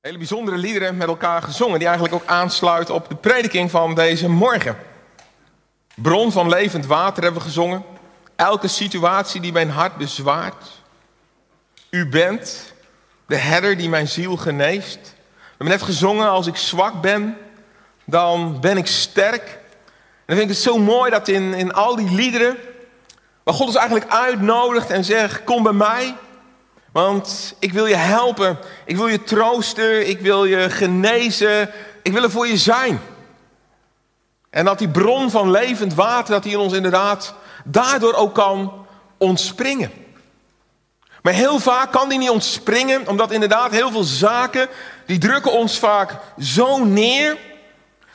Hele bijzondere liederen met elkaar gezongen, die eigenlijk ook aansluiten op de prediking van deze morgen. Bron van levend water hebben we gezongen. Elke situatie die mijn hart bezwaart. U bent de herder die mijn ziel geneest. We hebben net gezongen, als ik zwak ben, dan ben ik sterk. En dan vind ik het zo mooi dat in, in al die liederen, waar God ons eigenlijk uitnodigt en zegt, kom bij mij. Want ik wil je helpen, ik wil je troosten, ik wil je genezen, ik wil er voor je zijn. En dat die bron van levend water, dat die in ons inderdaad daardoor ook kan ontspringen. Maar heel vaak kan die niet ontspringen, omdat inderdaad heel veel zaken, die drukken ons vaak zo neer,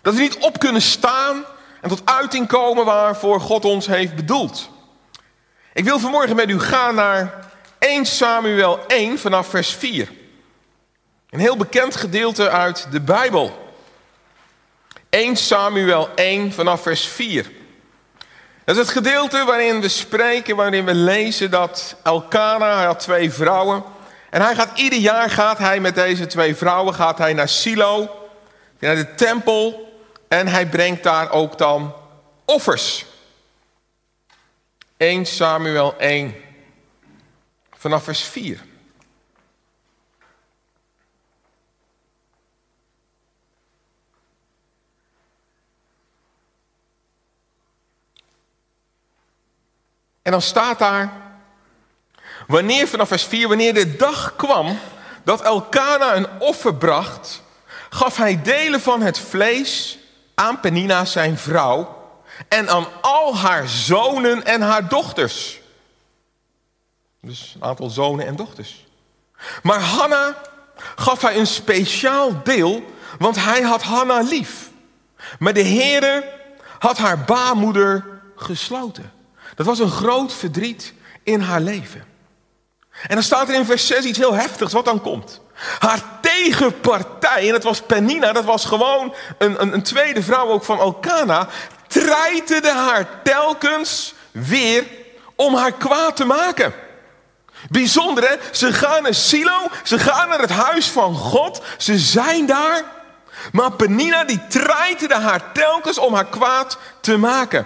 dat we niet op kunnen staan en tot uiting komen waarvoor God ons heeft bedoeld. Ik wil vanmorgen met u gaan naar 1 Samuel 1 vanaf vers 4. Een heel bekend gedeelte uit de Bijbel. 1 Samuel 1 vanaf vers 4. Dat is het gedeelte waarin we spreken, waarin we lezen dat Elkana, hij had twee vrouwen. En hij gaat ieder jaar gaat hij met deze twee vrouwen gaat hij naar Silo, naar de tempel. En hij brengt daar ook dan offers. 1 Samuel 1 vanaf vers 4. En dan staat daar, wanneer vanaf vers 4, wanneer de dag kwam dat Elkana een offer bracht, gaf hij delen van het vlees aan Penina zijn vrouw en aan al haar zonen en haar dochters. Dus een aantal zonen en dochters. Maar Hanna gaf hij een speciaal deel, want hij had Hanna lief. Maar de Heere had haar baarmoeder gesloten. Dat was een groot verdriet in haar leven. En dan staat er in vers 6 iets heel heftigs wat dan komt. Haar tegenpartij, en dat was Penina, dat was gewoon een, een, een tweede vrouw ook van Elkana, treiterde haar telkens weer om haar kwaad te maken. Bijzonder hè, ze gaan naar Silo, ze gaan naar het huis van God, ze zijn daar. Maar Penina die treiterde haar telkens om haar kwaad te maken.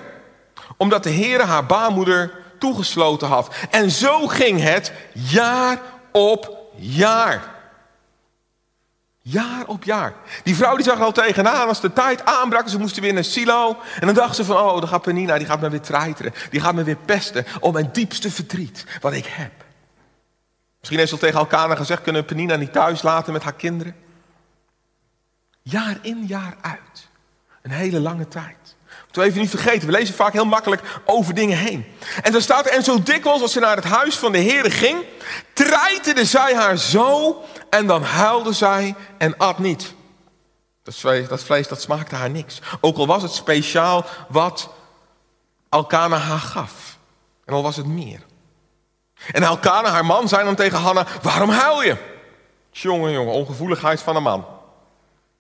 Omdat de Heere haar baarmoeder toegesloten had. En zo ging het jaar op jaar. Jaar op jaar. Die vrouw die zag er al tegenaan als de tijd aanbrak. Ze moesten weer naar Silo. En dan dacht ze van, oh, dan gaat Penina, die gaat me weer treiteren. Die gaat me weer pesten om mijn diepste verdriet wat ik heb. Misschien heeft ze tegen elkaar gezegd, kunnen Penina niet thuis laten met haar kinderen? Jaar in, jaar uit. Een hele lange tijd. Moeten we even niet vergeten, we lezen vaak heel makkelijk over dingen heen. En dan staat er, en zo dikwijls als ze naar het huis van de Heer ging, treiterde zij haar zo en dan huilde zij en at niet. Dat vlees, dat vlees, dat smaakte haar niks. Ook al was het speciaal wat Alkana haar gaf. En al was het meer. En Elkana, haar man, zei dan tegen Hanna, waarom huil je? Jongen, jongen, ongevoeligheid van een man.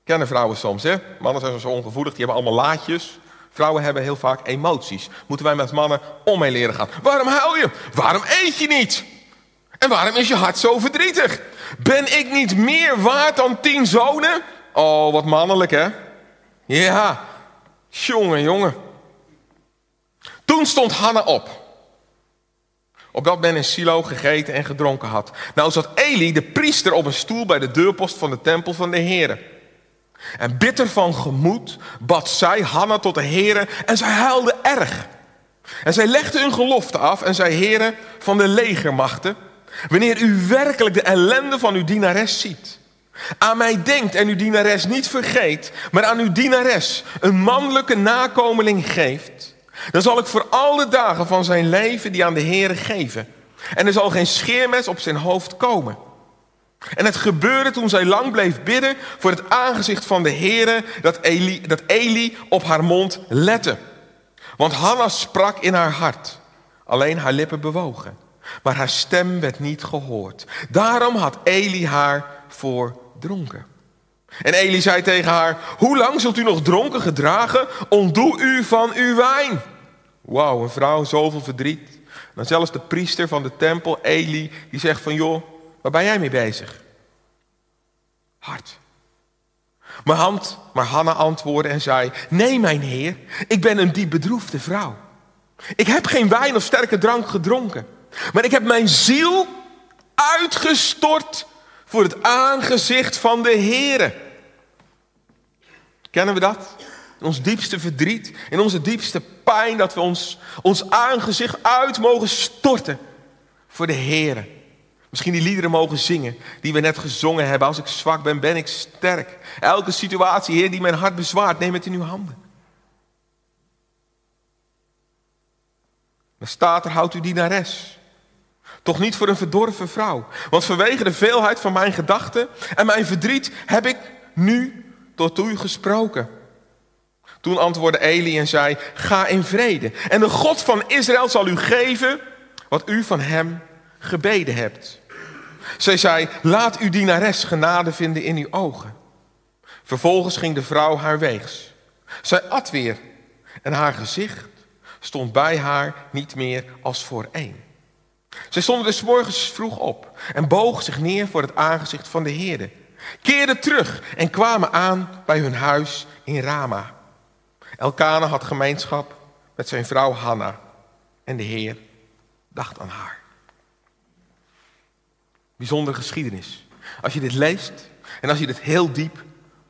Kennen vrouwen soms, hè? Mannen zijn zo ongevoelig, die hebben allemaal laadjes. Vrouwen hebben heel vaak emoties. Moeten wij met mannen om mee leren gaan. Waarom huil je? Waarom eet je niet? En waarom is je hart zo verdrietig? Ben ik niet meer waard dan tien zonen? Oh, wat mannelijk, hè? Ja, jongen, jongen. Toen stond Hanna op opdat men in Silo gegeten en gedronken had. Nou zat Eli, de priester, op een stoel bij de deurpost van de tempel van de Heere. En bitter van gemoed bad zij Hanna tot de Heere en zij huilde erg. En zij legde hun gelofte af en zei, Heere van de legermachten, wanneer u werkelijk de ellende van uw dienares ziet, aan mij denkt en uw dienares niet vergeet, maar aan uw dienares een mannelijke nakomeling geeft, dan zal ik voor alle dagen van zijn leven die aan de Heere geven. En er zal geen scheermes op zijn hoofd komen. En het gebeurde toen zij lang bleef bidden voor het aangezicht van de Heere, dat Eli, dat Eli op haar mond lette. Want Hanna sprak in haar hart, alleen haar lippen bewogen. Maar haar stem werd niet gehoord. Daarom had Eli haar voordronken. En Eli zei tegen haar, hoe lang zult u nog dronken gedragen? Ontdoe u van uw wijn. Wauw, een vrouw, zoveel verdriet. Dan zelfs de priester van de tempel, Eli, die zegt van joh, waar ben jij mee bezig? hart. Maar, hand, maar Hanna antwoordde en zei: Nee, mijn heer, ik ben een diep bedroefde vrouw. Ik heb geen wijn of sterke drank gedronken, maar ik heb mijn ziel uitgestort voor het aangezicht van de Heere. Kennen we dat? In ons diepste verdriet, in onze diepste pijn, dat we ons, ons aangezicht uit mogen storten voor de Heere. Misschien die liederen mogen zingen die we net gezongen hebben. Als ik zwak ben, ben ik sterk. Elke situatie, Heer, die mijn hart bezwaart, neem het in uw handen. Dan staat er, houdt u dienares. Toch niet voor een verdorven vrouw. Want vanwege de veelheid van mijn gedachten en mijn verdriet heb ik nu tot u gesproken. Toen antwoordde Eli en zei, ga in vrede. En de God van Israël zal u geven wat u van hem gebeden hebt. Zij zei, laat uw dienares genade vinden in uw ogen. Vervolgens ging de vrouw haar weegs. Zij at weer en haar gezicht stond bij haar niet meer als voorheen. Zij stonden dus morgens vroeg op en bogen zich neer voor het aangezicht van de Heerde. Keerden terug en kwamen aan bij hun huis in Rama. Elkana had gemeenschap met zijn vrouw Hanna en de Heer dacht aan haar. Bijzondere geschiedenis. Als je dit leest en als je dit heel diep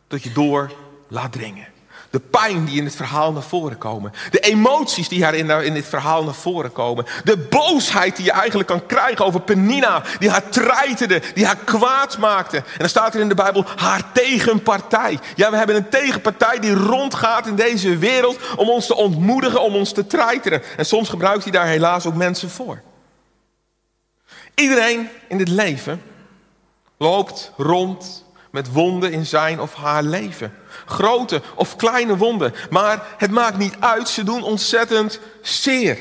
tot je door laat dringen. De pijn die in het verhaal naar voren komen. De emoties die haar in, dit verhaal naar voren komen. De boosheid die je eigenlijk kan krijgen over Penina. Die haar treiterde, die haar kwaad maakte. En dan staat er in de Bijbel haar tegenpartij. Ja, we hebben een tegenpartij die rondgaat in deze wereld om ons te ontmoedigen, om ons te treiteren. En soms gebruikt hij daar helaas ook mensen voor. Iedereen in dit leven loopt rond met wonden in zijn of haar leven. Grote of kleine wonden. Maar het maakt niet uit, ze doen ontzettend zeer.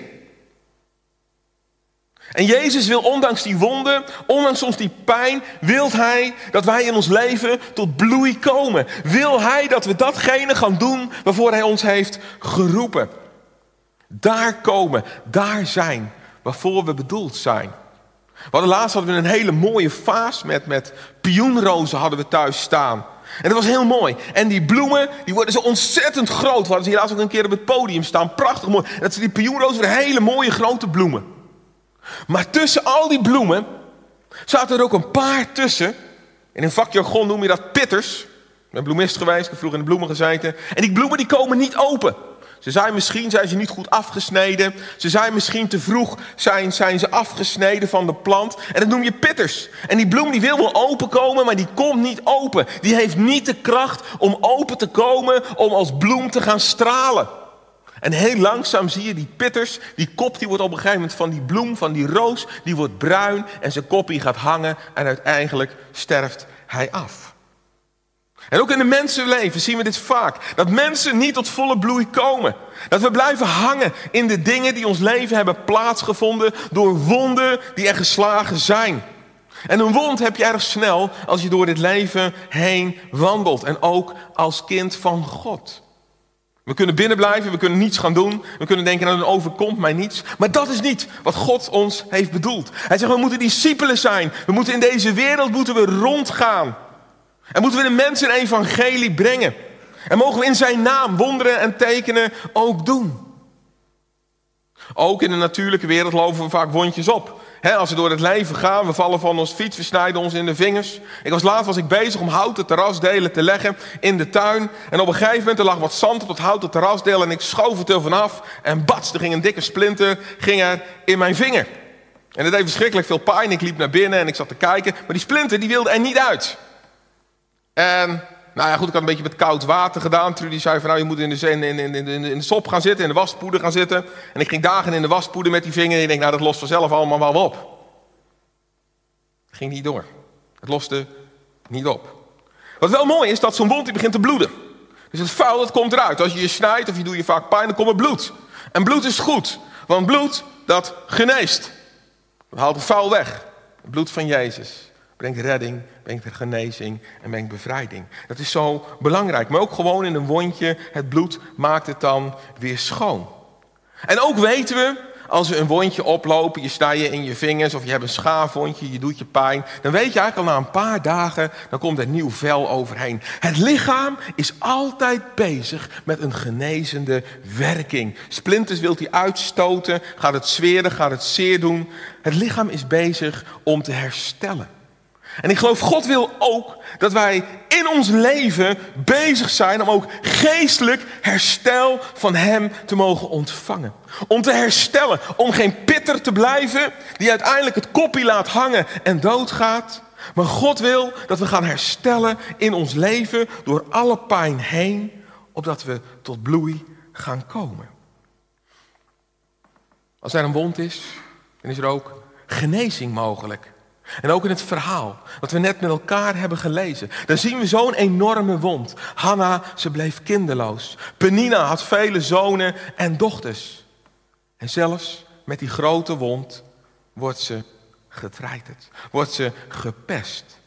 En Jezus wil ondanks die wonden, ondanks soms die pijn, wil Hij dat wij in ons leven tot bloei komen. Wil Hij dat we datgene gaan doen waarvoor Hij ons heeft geroepen. Daar komen, daar zijn, waarvoor we bedoeld zijn. We hadden laatst hadden we een hele mooie vaas met, met pioenrozen hadden we thuis staan. En dat was heel mooi. En die bloemen, die worden zo ontzettend groot. We hadden ze helaas ook een keer op het podium staan. Prachtig mooi. En dat zijn die pioenrozen hele mooie grote bloemen. Maar tussen al die bloemen zaten er ook een paar tussen. In een vakjargon noem je dat pitters. Ik ben bloemist geweest, ik heb vroeger in de bloemen gezeten. En die bloemen die komen niet open. Ze zijn misschien zijn ze niet goed afgesneden. Ze zijn misschien te vroeg zijn, zijn ze afgesneden van de plant. En dat noem je pitters. En die bloem die wil wel openkomen, maar die komt niet open. Die heeft niet de kracht om open te komen, om als bloem te gaan stralen. En heel langzaam zie je die pitters, die kop die wordt op een gegeven moment van die bloem, van die roos, die wordt bruin en zijn kopje gaat hangen en uiteindelijk sterft hij af. En ook in de mensenleven zien we dit vaak. Dat mensen niet tot volle bloei komen. Dat we blijven hangen in de dingen die ons leven hebben plaatsgevonden door wonden die er geslagen zijn. En een wond heb je erg snel als je door dit leven heen wandelt. En ook als kind van God. We kunnen binnen blijven, we kunnen niets gaan doen. We kunnen denken, nou dan overkomt mij niets. Maar dat is niet wat God ons heeft bedoeld. Hij zegt, we moeten discipelen zijn. We moeten in deze wereld moeten we rondgaan. En moeten we de mensen een evangelie brengen. En mogen we in zijn naam wonderen en tekenen ook doen. Ook in de natuurlijke wereld lopen we vaak wondjes op. als we door het leven gaan, we vallen van ons fiets, we snijden ons in de vingers. Ik was laatst was ik bezig om houten terrasdelen te leggen in de tuin. En op een gegeven moment lag wat zand op het houten terrasdeel en ik schoof het er vanaf. En bats, er ging een dikke splinter ging er in mijn vinger. En het deed verschrikkelijk veel pijn. Ik liep naar binnen en ik zat te kijken. Maar die splinter die wilde er niet uit. En nou ja, goed, ik had een beetje met koud water gedaan. Trudy zei van nou, je moet in de, in, in, in, de sop gaan zitten, in de waspoeder gaan zitten. En ik ging dagen in de waspoeder met die vinger en ik denk, nou dat lost vanzelf allemaal wel op. Het ging niet door. Het loste niet op. Wat wel mooi is, dat zo'n wond die begint te bloeden. Dus het vuil dat komt eruit. Als je je snijdt of je doet je vaak pijn, dan komt er bloed. En bloed is goed, want bloed dat geneest. Dat haalt het vuil weg. Het bloed van Jezus brengt redding, brengt genezing en brengt bevrijding. Dat is zo belangrijk. Maar ook gewoon in een wondje, het bloed maakt het dan weer schoon. En ook weten we, als we een wondje oplopen, je snijdt je in je vingers of je hebt een schaafwondje, je doet je pijn, dan weet je eigenlijk al na een paar dagen, dan komt er nieuw vel overheen. Het lichaam is altijd bezig met een genezende werking. Splinters wilt hij uitstoten, gaat het zweren, gaat het zeer doen. Het lichaam is bezig om te herstellen. En ik geloof, God wil ook dat wij in ons leven bezig zijn om ook geestelijk herstel van Hem te mogen ontvangen. Om te herstellen, om geen pitter te blijven die uiteindelijk het koppie laat hangen en doodgaat. Maar God wil dat we gaan herstellen in ons leven door alle pijn heen, opdat we tot bloei gaan komen. Als er een wond is, dan is er ook genezing mogelijk. En ook in het verhaal wat we net met elkaar hebben gelezen. Dan zien we zo'n enorme wond. Hanna, ze bleef kinderloos. Penina had vele zonen en dochters. En zelfs met die grote wond wordt ze getreiterd. Wordt ze gepest.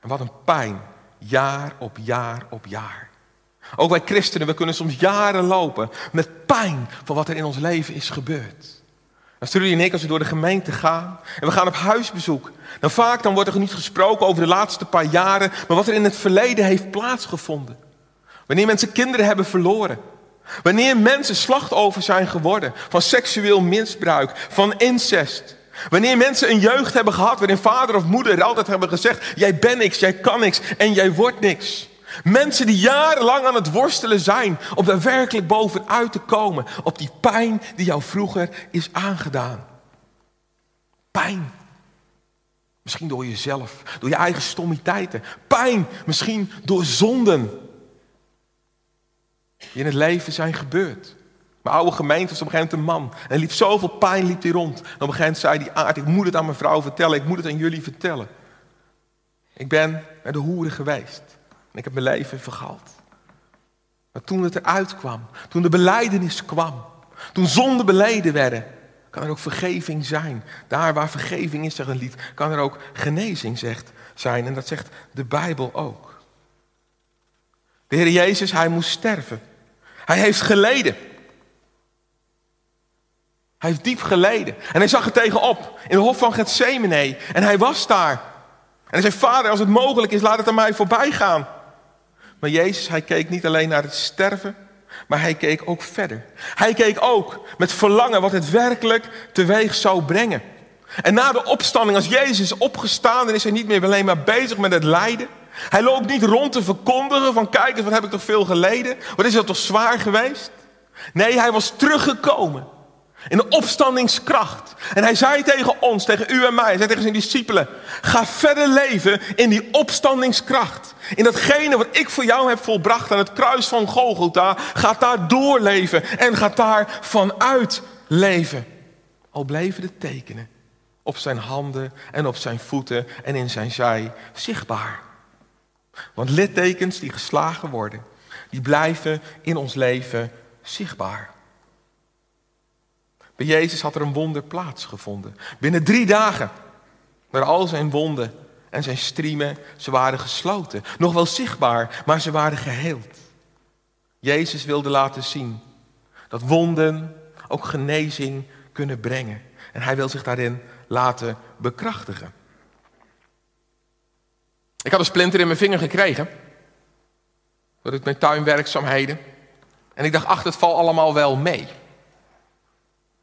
En wat een pijn. Jaar op jaar op jaar. Ook wij christenen, we kunnen soms jaren lopen met pijn van wat er in ons leven is gebeurd. Als Trudy en ik, als we door de gemeente gaan en we gaan op huisbezoek, dan vaak dan wordt er niet gesproken over de laatste paar jaren, maar wat er in het verleden heeft plaatsgevonden. Wanneer mensen kinderen hebben verloren. Wanneer mensen slachtoffer zijn geworden van seksueel misbruik, van incest. Wanneer mensen een jeugd hebben gehad waarin vader of moeder altijd hebben gezegd: Jij bent niks, jij kan niks en jij wordt niks. Mensen die jarenlang aan het worstelen zijn om daar werkelijk bovenuit te komen. Op die pijn die jou vroeger is aangedaan. Pijn. Misschien door jezelf, door je eigen stommiteiten. Pijn, misschien door zonden. Die in het leven zijn gebeurd. Mijn oude gemeente was op een gegeven moment een man. En liep zoveel pijn liep hij rond. En op een gegeven moment zei die aard, ik moet het aan mijn vrouw vertellen. Ik moet het aan jullie vertellen. Ik ben naar de hoeren geweest. En ik heb mijn leven vergald. Maar toen het eruit kwam, toen de beleidenis kwam, toen zonden beleden werden, kan er ook vergeving zijn. Daar waar vergeving is, zegt een lied, kan er ook genezing zegt, zijn. En dat zegt de Bijbel ook. De Heer Jezus, hij moest sterven. Hij heeft geleden. Hij heeft diep geleden. En hij zag er tegenop in de hof van Gethsemane. En hij was daar. En hij zei, vader, als het mogelijk is, laat het aan mij voorbij gaan. Maar Jezus, hij keek niet alleen naar het sterven, maar hij keek ook verder. Hij keek ook met verlangen wat het werkelijk teweeg zou brengen. En na de opstanding, als Jezus is opgestaan, dan is hij niet meer alleen maar bezig met het lijden. Hij loopt niet rond te verkondigen van kijk eens, wat heb ik toch veel geleden? Wat is dat toch zwaar geweest? Nee, hij was teruggekomen. In de opstandingskracht. En hij zei tegen ons, tegen u en mij, hij zei tegen zijn discipelen: Ga verder leven in die opstandingskracht. In datgene wat ik voor jou heb volbracht aan het kruis van Golgotha. Ga daar doorleven en ga daar vanuit leven. Al bleven de tekenen op zijn handen en op zijn voeten en in zijn zij zichtbaar. Want littekens die geslagen worden, die blijven in ons leven zichtbaar. Bij Jezus had er een wonder plaatsgevonden. Binnen drie dagen waren al zijn wonden en zijn striemen, ze waren gesloten. Nog wel zichtbaar, maar ze waren geheeld. Jezus wilde laten zien dat wonden ook genezing kunnen brengen. En hij wil zich daarin laten bekrachtigen. Ik had een splinter in mijn vinger gekregen. Door mijn tuinwerkzaamheden. En ik dacht, ach, het valt allemaal wel mee.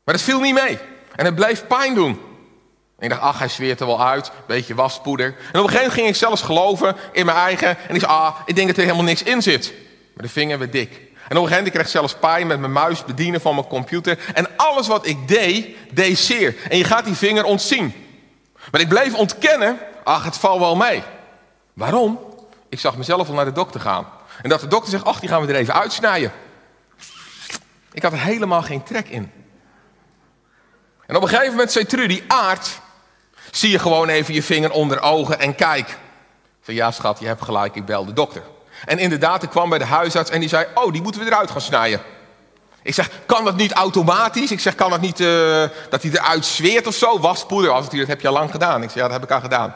Maar het viel niet mee. En het bleef pijn doen. En ik dacht, ach, hij zweert er wel uit. Beetje waspoeder. En op een gegeven moment ging ik zelfs geloven in mijn eigen. En ik zei, ah, ik denk dat er helemaal niks in zit. Maar de vinger werd dik. En op een gegeven moment kreeg ik zelfs pijn met mijn muis bedienen van mijn computer. En alles wat ik deed, deed zeer. En je gaat die vinger ontzien. Maar ik bleef ontkennen, ach, het valt wel mee. Waarom? Ik zag mezelf al naar de dokter gaan. En dat de dokter zegt, ach, die gaan we er even uitsnijden. Ik had er helemaal geen trek in. En op een gegeven moment zei Trudy, Aard, zie je gewoon even je vinger onder ogen en kijk. Ik zei, ja schat, je hebt gelijk, ik bel de dokter. En inderdaad, ik kwam bij de huisarts en die zei, oh, die moeten we eruit gaan snijden. Ik zeg, kan dat niet automatisch? Ik zeg, kan dat niet uh, dat hij eruit zweert of zo? Waspoeder, als het hier, dat heb je al lang gedaan. Ik zeg, ja, dat heb ik al gedaan.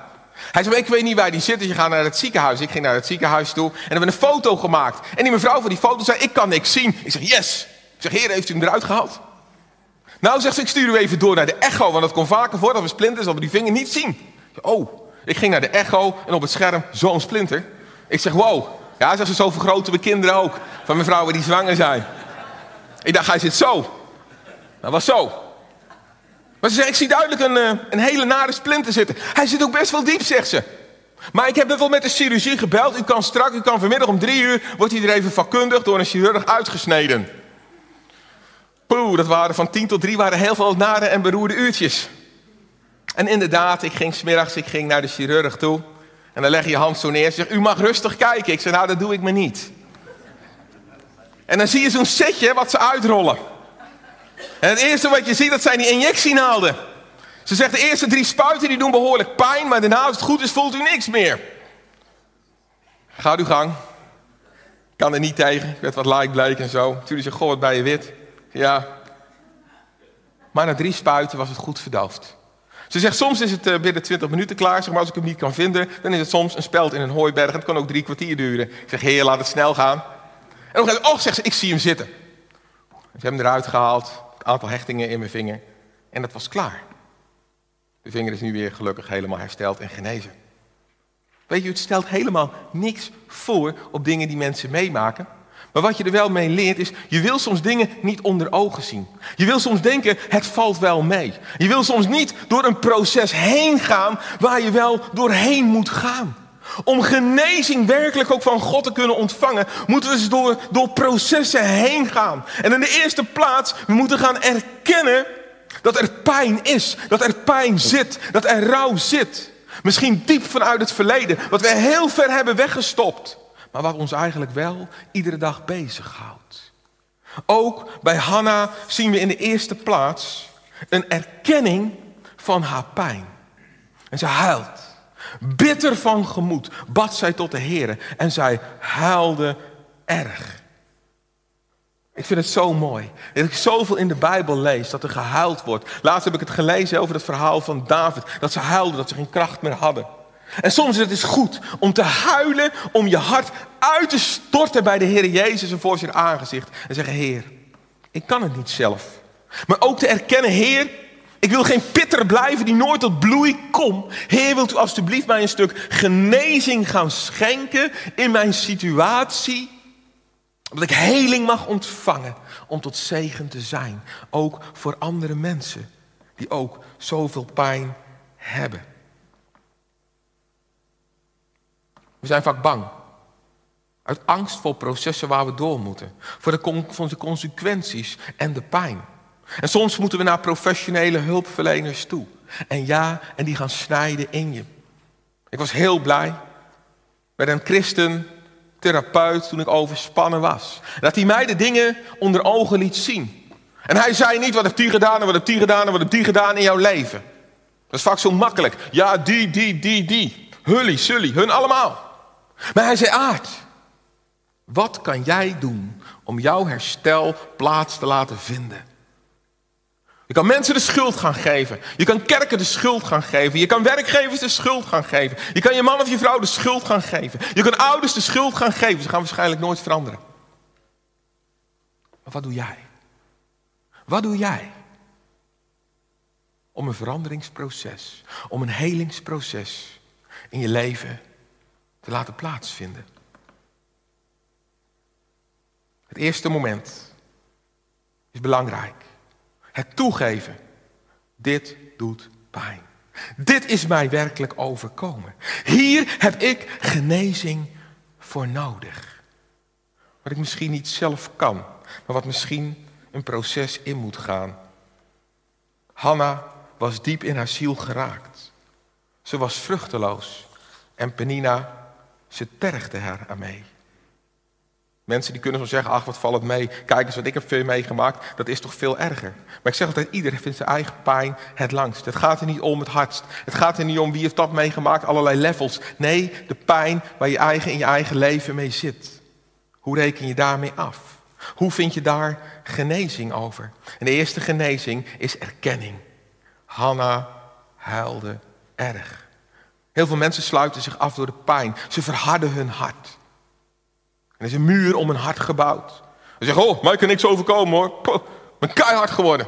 Hij zei, ik weet niet waar die zit, dus je gaat naar het ziekenhuis. Ik ging naar het ziekenhuis toe en hebben een foto gemaakt. En die mevrouw van die foto zei, ik kan niks zien. Ik zeg, yes. Ik zeg, heer, heeft u hem eruit gehaald? Nou, zegt ze, ik stuur u even door naar de echo, want dat komt vaker voor dat we splinters op die vinger niet zien. Oh, ik ging naar de echo en op het scherm zo'n splinter. Ik zeg, wow. Ja, zegt ze, zo vergroten we kinderen ook. Van mijn vrouwen die zwanger zijn. Ik dacht, hij zit zo. Dat was zo. Maar ze zegt, ik zie duidelijk een, eh, een hele nare splinter zitten. Hij zit ook best wel diep, zegt ze. Maar ik heb net met de chirurgie gebeld. U kan straks, u kan vanmiddag om drie uur, wordt hij er even vakkundig door een chirurg uitgesneden. Poeh, dat waren van tien tot drie waren heel veel nare en beroerde uurtjes. En inderdaad, ik ging smiddags, ik ging naar de chirurg toe. En dan leg je je hand zo neer en zegt, u mag rustig kijken. Ik zeg, nou dat doe ik me niet. En dan zie je zo'n setje wat ze uitrollen. En het eerste wat je ziet, dat zijn die injectienaalden. Ze zegt, de eerste drie spuiten die doen behoorlijk pijn, maar daarna als het goed is, voelt u niks meer. Ga uw gang. Kan er niet tegen. Ik werd wat like bleek en zo. Toen zegt, goh, wat bij je wit. Ja. Maar na drie spuiten was het goed verdoofd. Ze zegt, soms is het uh, binnen 20 minuten klaar. Zeg maar, als ik hem niet kan vinden, dan is het soms een speld in een hooiberg. En het kan ook drie kwartier duren. Ik zeg, heer, laat het snel gaan. En een oh, zegt ze, ik zie hem zitten. Ze hebben hem eruit gehaald. Een aantal hechtingen in mijn vinger. En dat was klaar. De vinger is nu weer gelukkig helemaal hersteld en genezen. Weet je, het stelt helemaal niks voor op dingen die mensen meemaken. Maar wat je er wel mee leert is, je wil soms dingen niet onder ogen zien. Je wil soms denken, het valt wel mee. Je wil soms niet door een proces heen gaan waar je wel doorheen moet gaan. Om genezing werkelijk ook van God te kunnen ontvangen, moeten we dus door, door processen heen gaan. En in de eerste plaats, we moeten gaan erkennen dat er pijn is, dat er pijn zit, dat er rouw zit. Misschien diep vanuit het verleden, wat we heel ver hebben weggestopt maar wat ons eigenlijk wel iedere dag bezighoudt. Ook bij Hanna zien we in de eerste plaats een erkenning van haar pijn. En ze huilt. Bitter van gemoed bad zij tot de Heer en zij huilde erg. Ik vind het zo mooi. Dat ik zoveel in de Bijbel lees dat er gehuild wordt. Laatst heb ik het gelezen over het verhaal van David. Dat ze huilden, dat ze geen kracht meer hadden. En soms is het dus goed om te huilen, om je hart uit te storten bij de Heer Jezus en voor zijn aangezicht. En zeggen, Heer, ik kan het niet zelf. Maar ook te erkennen, Heer, ik wil geen pitter blijven die nooit tot bloei komt. Heer, wilt u alstublieft mij een stuk genezing gaan schenken in mijn situatie? Dat ik heling mag ontvangen om tot zegen te zijn. Ook voor andere mensen die ook zoveel pijn hebben. We zijn vaak bang. Uit angst voor processen waar we door moeten. Voor de, de consequenties en de pijn. En soms moeten we naar professionele hulpverleners toe. En ja, en die gaan snijden in je. Ik was heel blij met een christen therapeut toen ik overspannen was. Dat hij mij de dingen onder ogen liet zien. En hij zei niet wat heeft die gedaan en wat heeft die gedaan en wat heeft die gedaan in jouw leven. Dat is vaak zo makkelijk. Ja, die, die, die, die. Hully, Sully, hun allemaal. Maar hij zei, Aard, wat kan jij doen om jouw herstel plaats te laten vinden? Je kan mensen de schuld gaan geven. Je kan kerken de schuld gaan geven. Je kan werkgevers de schuld gaan geven. Je kan je man of je vrouw de schuld gaan geven. Je kan ouders de schuld gaan geven. Ze gaan waarschijnlijk nooit veranderen. Maar wat doe jij? Wat doe jij? Om een veranderingsproces, om een helingsproces in je leven te laten plaatsvinden. Het eerste moment is belangrijk. Het toegeven. Dit doet pijn. Dit is mij werkelijk overkomen. Hier heb ik genezing voor nodig. Wat ik misschien niet zelf kan, maar wat misschien een proces in moet gaan. Hanna was diep in haar ziel geraakt. Ze was vruchteloos en Penina ze tergde haar aan mee. Mensen die kunnen zo zeggen, ach wat valt het mee, kijk eens wat ik heb veel meegemaakt, dat is toch veel erger. Maar ik zeg altijd, iedereen vindt zijn eigen pijn het langst. Het gaat er niet om het hardst. Het gaat er niet om wie heeft dat meegemaakt, allerlei levels. Nee, de pijn waar je eigen in je eigen leven mee zit. Hoe reken je daarmee af? Hoe vind je daar genezing over? En de eerste genezing is erkenning. Hanna huilde erg. Heel veel mensen sluiten zich af door de pijn. Ze verharden hun hart. Er is een muur om een hart gebouwd. Ze zeggen, oh, mij kan niks overkomen hoor. Poh, ben keihard geworden.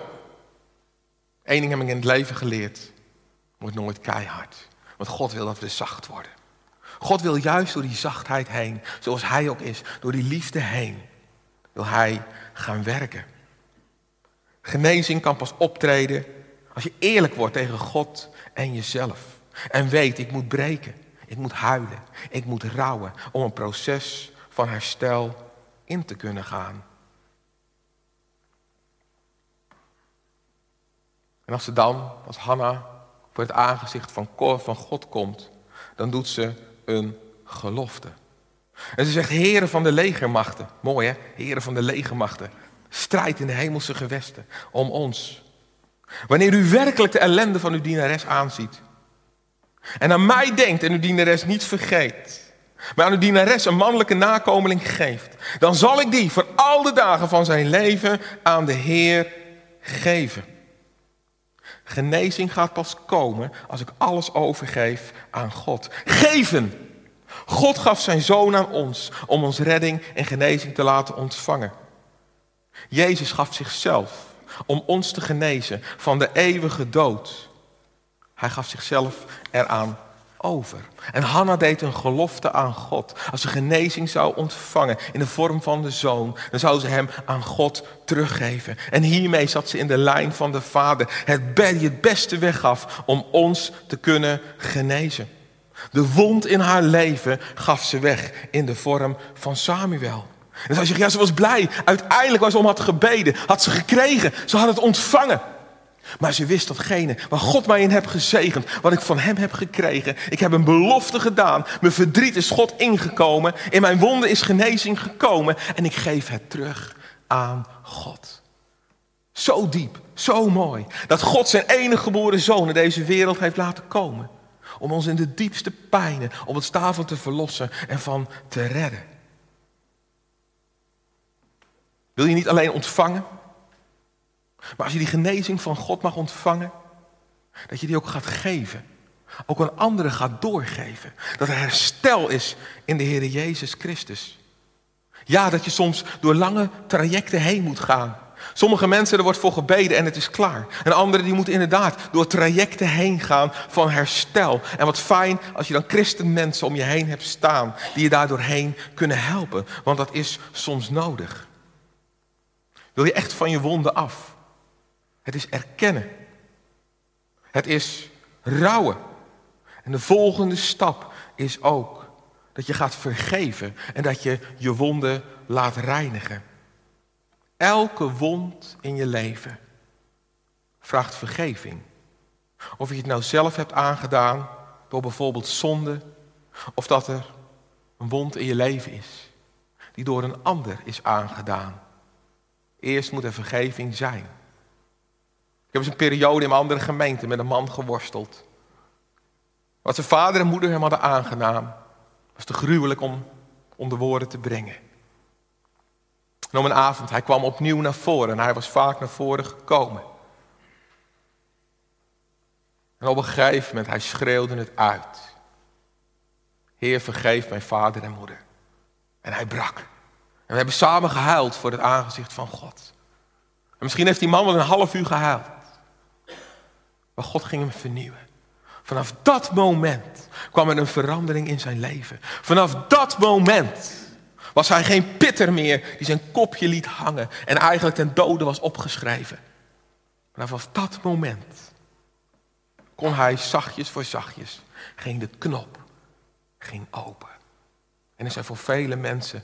Eén ding heb ik in het leven geleerd. Wordt nooit keihard. Want God wil dat we zacht worden. God wil juist door die zachtheid heen, zoals Hij ook is, door die liefde heen, wil Hij gaan werken. Genezing kan pas optreden als je eerlijk wordt tegen God en jezelf. En weet, ik moet breken, ik moet huilen, ik moet rouwen om een proces van herstel in te kunnen gaan. En als ze dan, als Hanna, voor het aangezicht van, God komt, dan doet ze een gelofte. En ze zegt, heren van de legermachten. Mooi hè, heren van de legermachten. Strijd in de hemelse gewesten om ons. Wanneer u werkelijk de ellende van uw dienares aanziet. En aan mij denkt en uw dienares niet vergeet. Maar aan uw dienares een mannelijke nakomeling geeft. Dan zal ik die voor al de dagen van zijn leven aan de Heer geven. Genezing gaat pas komen als ik alles overgeef aan God. Geven. God gaf zijn zoon aan ons om ons redding en genezing te laten ontvangen. Jezus gaf zichzelf om ons te genezen van de eeuwige dood. Hij gaf zichzelf eraan over. En Hanna deed een gelofte aan God. Als ze genezing zou ontvangen in de vorm van de zoon, dan zou ze hem aan God teruggeven. En hiermee zat ze in de lijn van de Vader, het die het beste weggaf om ons te kunnen genezen. De wond in haar leven gaf ze weg in de vorm van Samuel. En dan zou je zeggen, ja, ze was blij. Uiteindelijk waar ze om had gebeden, had ze gekregen. Ze had het ontvangen. Maar ze wist datgene waar God mij in heeft gezegend, wat ik van Hem heb gekregen. Ik heb een belofte gedaan. Mijn verdriet is God ingekomen. In mijn wonden is genezing gekomen. En ik geef het terug aan God. Zo diep, zo mooi. Dat God zijn enige geboren zoon in deze wereld heeft laten komen. Om ons in de diepste pijnen op het stavel te verlossen en van te redden. Wil je niet alleen ontvangen, maar als je die genezing van God mag ontvangen, dat je die ook gaat geven. Ook aan anderen gaat doorgeven. Dat er herstel is in de Heer Jezus Christus. Ja, dat je soms door lange trajecten heen moet gaan. Sommige mensen, er wordt voor gebeden en het is klaar. En anderen die moeten inderdaad door trajecten heen gaan van herstel. En wat fijn als je dan christenmensen om je heen hebt staan die je daardoor heen kunnen helpen. Want dat is soms nodig. Wil je echt van je wonden af? Het is erkennen. Het is rouwen. En de volgende stap is ook dat je gaat vergeven en dat je je wonden laat reinigen. Elke wond in je leven vraagt vergeving. Of je het nou zelf hebt aangedaan door bijvoorbeeld zonde, of dat er een wond in je leven is die door een ander is aangedaan. Eerst moet er vergeving zijn. Ik heb eens een periode in mijn andere gemeente met een man geworsteld. Wat zijn vader en moeder hem hadden aangenaam, was te gruwelijk om onder woorden te brengen. En om een avond, hij kwam opnieuw naar voren en hij was vaak naar voren gekomen. En op een gegeven moment, hij schreeuwde het uit. Heer, vergeef mijn vader en moeder. En hij brak. En we hebben samen gehuild voor het aangezicht van God. En misschien heeft die man wel een half uur gehuild. Maar God ging hem vernieuwen. Vanaf dat moment kwam er een verandering in zijn leven. Vanaf dat moment was hij geen pitter meer die zijn kopje liet hangen en eigenlijk ten dode was opgeschreven. Vanaf dat moment kon hij zachtjes voor zachtjes, ging de knop, ging open. En is hij voor vele mensen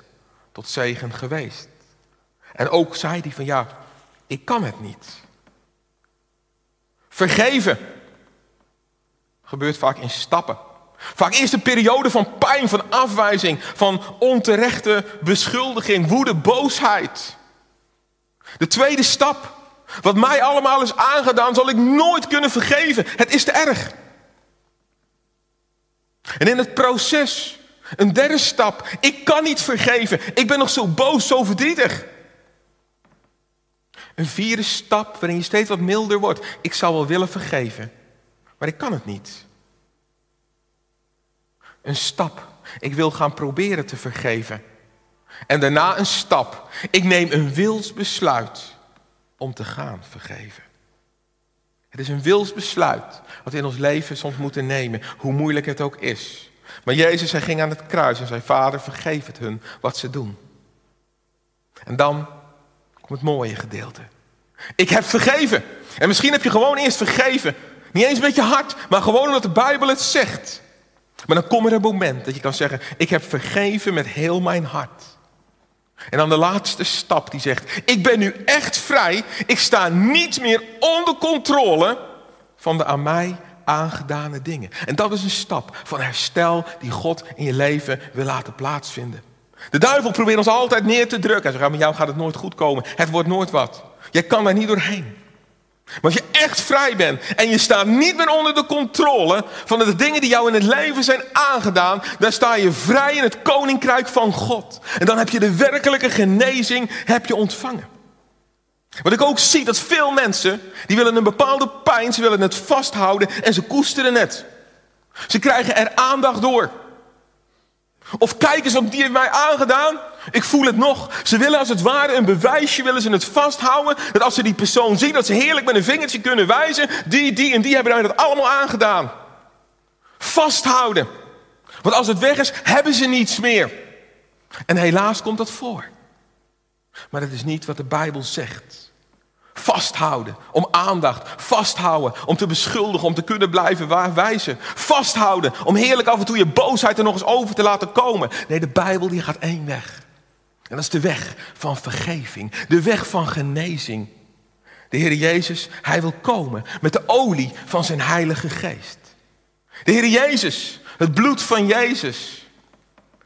tot zegen geweest. En ook zei hij van ja, ik kan het niet. Vergeven gebeurt vaak in stappen. Vaak eerst een periode van pijn, van afwijzing, van onterechte beschuldiging, woede, boosheid. De tweede stap, wat mij allemaal is aangedaan, zal ik nooit kunnen vergeven. Het is te erg. En in het proces, een derde stap, ik kan niet vergeven. Ik ben nog zo boos, zo verdrietig. Een vierde stap waarin je steeds wat milder wordt. Ik zou wel willen vergeven, maar ik kan het niet. Een stap. Ik wil gaan proberen te vergeven. En daarna een stap. Ik neem een wilsbesluit om te gaan vergeven. Het is een wilsbesluit wat we in ons leven soms moeten nemen, hoe moeilijk het ook is. Maar Jezus, hij ging aan het kruis en zei, Vader, vergeef het hun wat ze doen. En dan komt het mooie gedeelte. Ik heb vergeven. En misschien heb je gewoon eerst vergeven. Niet eens met je hart, maar gewoon omdat de Bijbel het zegt. Maar dan komt er een moment dat je kan zeggen, ik heb vergeven met heel mijn hart. En dan de laatste stap die zegt, ik ben nu echt vrij. Ik sta niet meer onder controle van de aan mij aangedane dingen. En dat is een stap van herstel die God in je leven wil laten plaatsvinden. De duivel probeert ons altijd neer te drukken. Hij zegt, met jou gaat het nooit goed komen. Het wordt nooit wat. Jij kan daar niet doorheen. Maar als je echt vrij bent en je staat niet meer onder de controle van de dingen die jou in het leven zijn aangedaan, dan sta je vrij in het koninkrijk van God. En dan heb je de werkelijke genezing heb je ontvangen. Wat ik ook zie, dat veel mensen, die willen een bepaalde pijn, ze willen het vasthouden en ze koesteren het. Ze krijgen er aandacht door. Of kijk eens, wat die heeft mij aangedaan. Ik voel het nog. Ze willen als het ware een bewijsje, willen ze het vasthouden. Dat als ze die persoon zien, dat ze heerlijk met een vingertje kunnen wijzen. Die, die en die hebben mij dat allemaal aangedaan. Vasthouden. Want als het weg is, hebben ze niets meer. En helaas komt dat voor. Maar dat is niet wat de Bijbel zegt. Vasthouden om aandacht. Vasthouden om te beschuldigen, om te kunnen blijven wijzen. Vasthouden om heerlijk af en toe je boosheid er nog eens over te laten komen. Nee, de Bijbel die gaat één weg. En dat is de weg van vergeving. De weg van genezing. De Heer Jezus, Hij wil komen met de olie van zijn Heilige Geest. De Heer Jezus, het bloed van Jezus,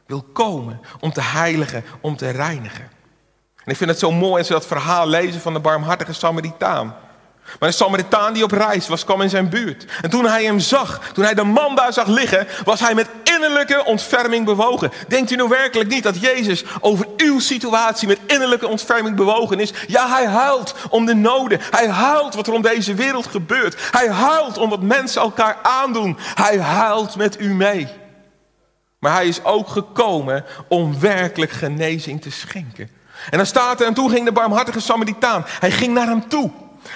wil komen om te heiligen, om te reinigen. En ik vind het zo mooi als we dat verhaal lezen van de barmhartige Samaritaan. Maar een Samaritaan die op reis was, kwam in zijn buurt. En toen hij hem zag, toen hij de man daar zag liggen, was hij met innerlijke ontferming bewogen. Denkt u nou werkelijk niet dat Jezus over uw situatie met innerlijke ontferming bewogen is? Ja, hij huilt om de noden. Hij huilt wat er om deze wereld gebeurt. Hij huilt om wat mensen elkaar aandoen. Hij huilt met u mee. Maar hij is ook gekomen om werkelijk genezing te schenken. En dan staat er, en toen ging de barmhartige Samaritaan. Hij ging naar hem toe.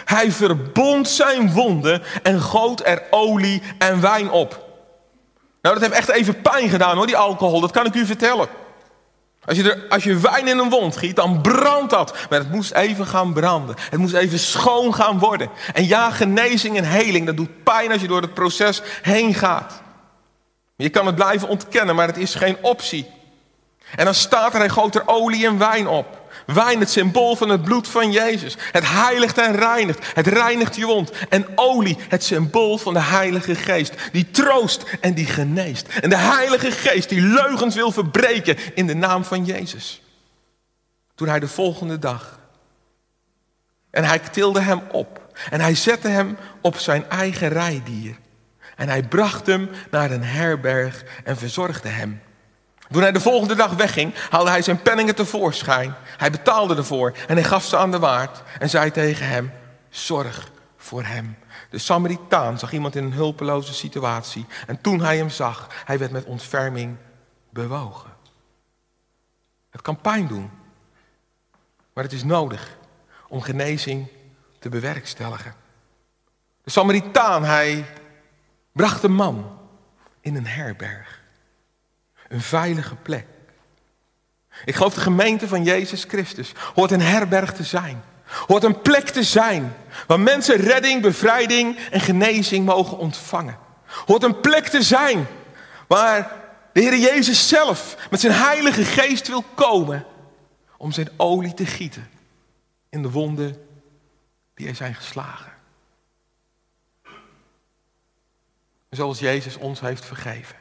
Hij verbond zijn wonden en goot er olie en wijn op. Nou, dat heeft echt even pijn gedaan hoor, die alcohol. Dat kan ik u vertellen. Als je, er, als je wijn in een wond giet, dan brandt dat. Maar het moest even gaan branden. Het moest even schoon gaan worden. En ja, genezing en heling, dat doet pijn als je door het proces heen gaat. Je kan het blijven ontkennen, maar het is geen optie. En dan staat er, hij goot er olie en wijn op. Wijn, het symbool van het bloed van Jezus. Het heiligt en reinigt. Het reinigt je wond. En olie, het symbool van de Heilige Geest. Die troost en die geneest. En de Heilige Geest die leugens wil verbreken in de naam van Jezus. Toen hij de volgende dag. En hij tilde hem op. En hij zette hem op zijn eigen rijdier. En hij bracht hem naar een herberg en verzorgde hem. Toen hij de volgende dag wegging, haalde hij zijn penningen tevoorschijn. Hij betaalde ervoor en hij gaf ze aan de waard en zei tegen hem, zorg voor hem. De Samaritaan zag iemand in een hulpeloze situatie en toen hij hem zag, hij werd met ontferming bewogen. Het kan pijn doen, maar het is nodig om genezing te bewerkstelligen. De Samaritaan, hij bracht een man in een herberg. Een veilige plek. Ik geloof de gemeente van Jezus Christus hoort een herberg te zijn. Hoort een plek te zijn waar mensen redding, bevrijding en genezing mogen ontvangen. Hoort een plek te zijn waar de Heer Jezus zelf met zijn heilige geest wil komen om zijn olie te gieten in de wonden die er zijn geslagen. Zoals Jezus ons heeft vergeven.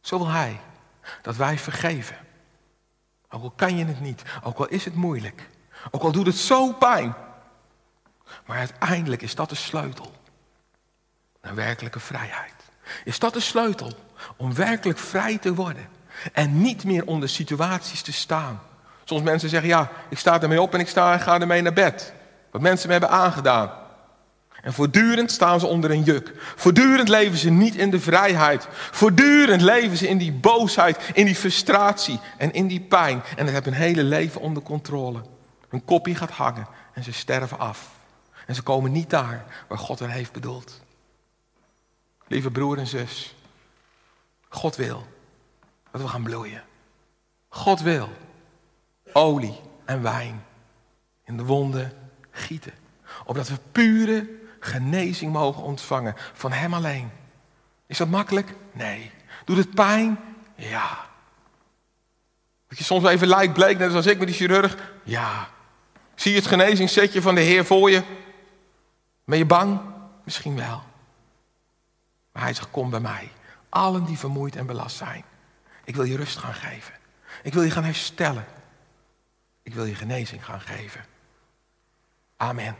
Zo wil Hij dat wij vergeven. Ook al kan je het niet, ook al is het moeilijk, ook al doet het zo pijn. Maar uiteindelijk is dat de sleutel naar werkelijke vrijheid. Is dat de sleutel om werkelijk vrij te worden en niet meer onder situaties te staan. Soms mensen zeggen, ja, ik sta ermee op en ik sta en ga ermee naar bed. Wat mensen me hebben aangedaan. En voortdurend staan ze onder een juk. Voortdurend leven ze niet in de vrijheid. Voortdurend leven ze in die boosheid, in die frustratie en in die pijn. En ze hebben hun hele leven onder controle. Hun kopje gaat hangen en ze sterven af. En ze komen niet daar waar God hen heeft bedoeld. Lieve broer en zus, God wil dat we gaan bloeien. God wil olie en wijn in de wonden gieten. Opdat we pure genezing mogen ontvangen van Hem alleen. Is dat makkelijk? Nee. Doet het pijn? Ja. Dat je soms even lijkt bleek, net zoals ik met die chirurg? Ja. Zie je het genezingssetje van de Heer voor je? Ben je bang? Misschien wel. Maar hij zegt, kom bij mij. Allen die vermoeid en belast zijn. Ik wil je rust gaan geven. Ik wil je gaan herstellen. Ik wil je genezing gaan geven. Amen.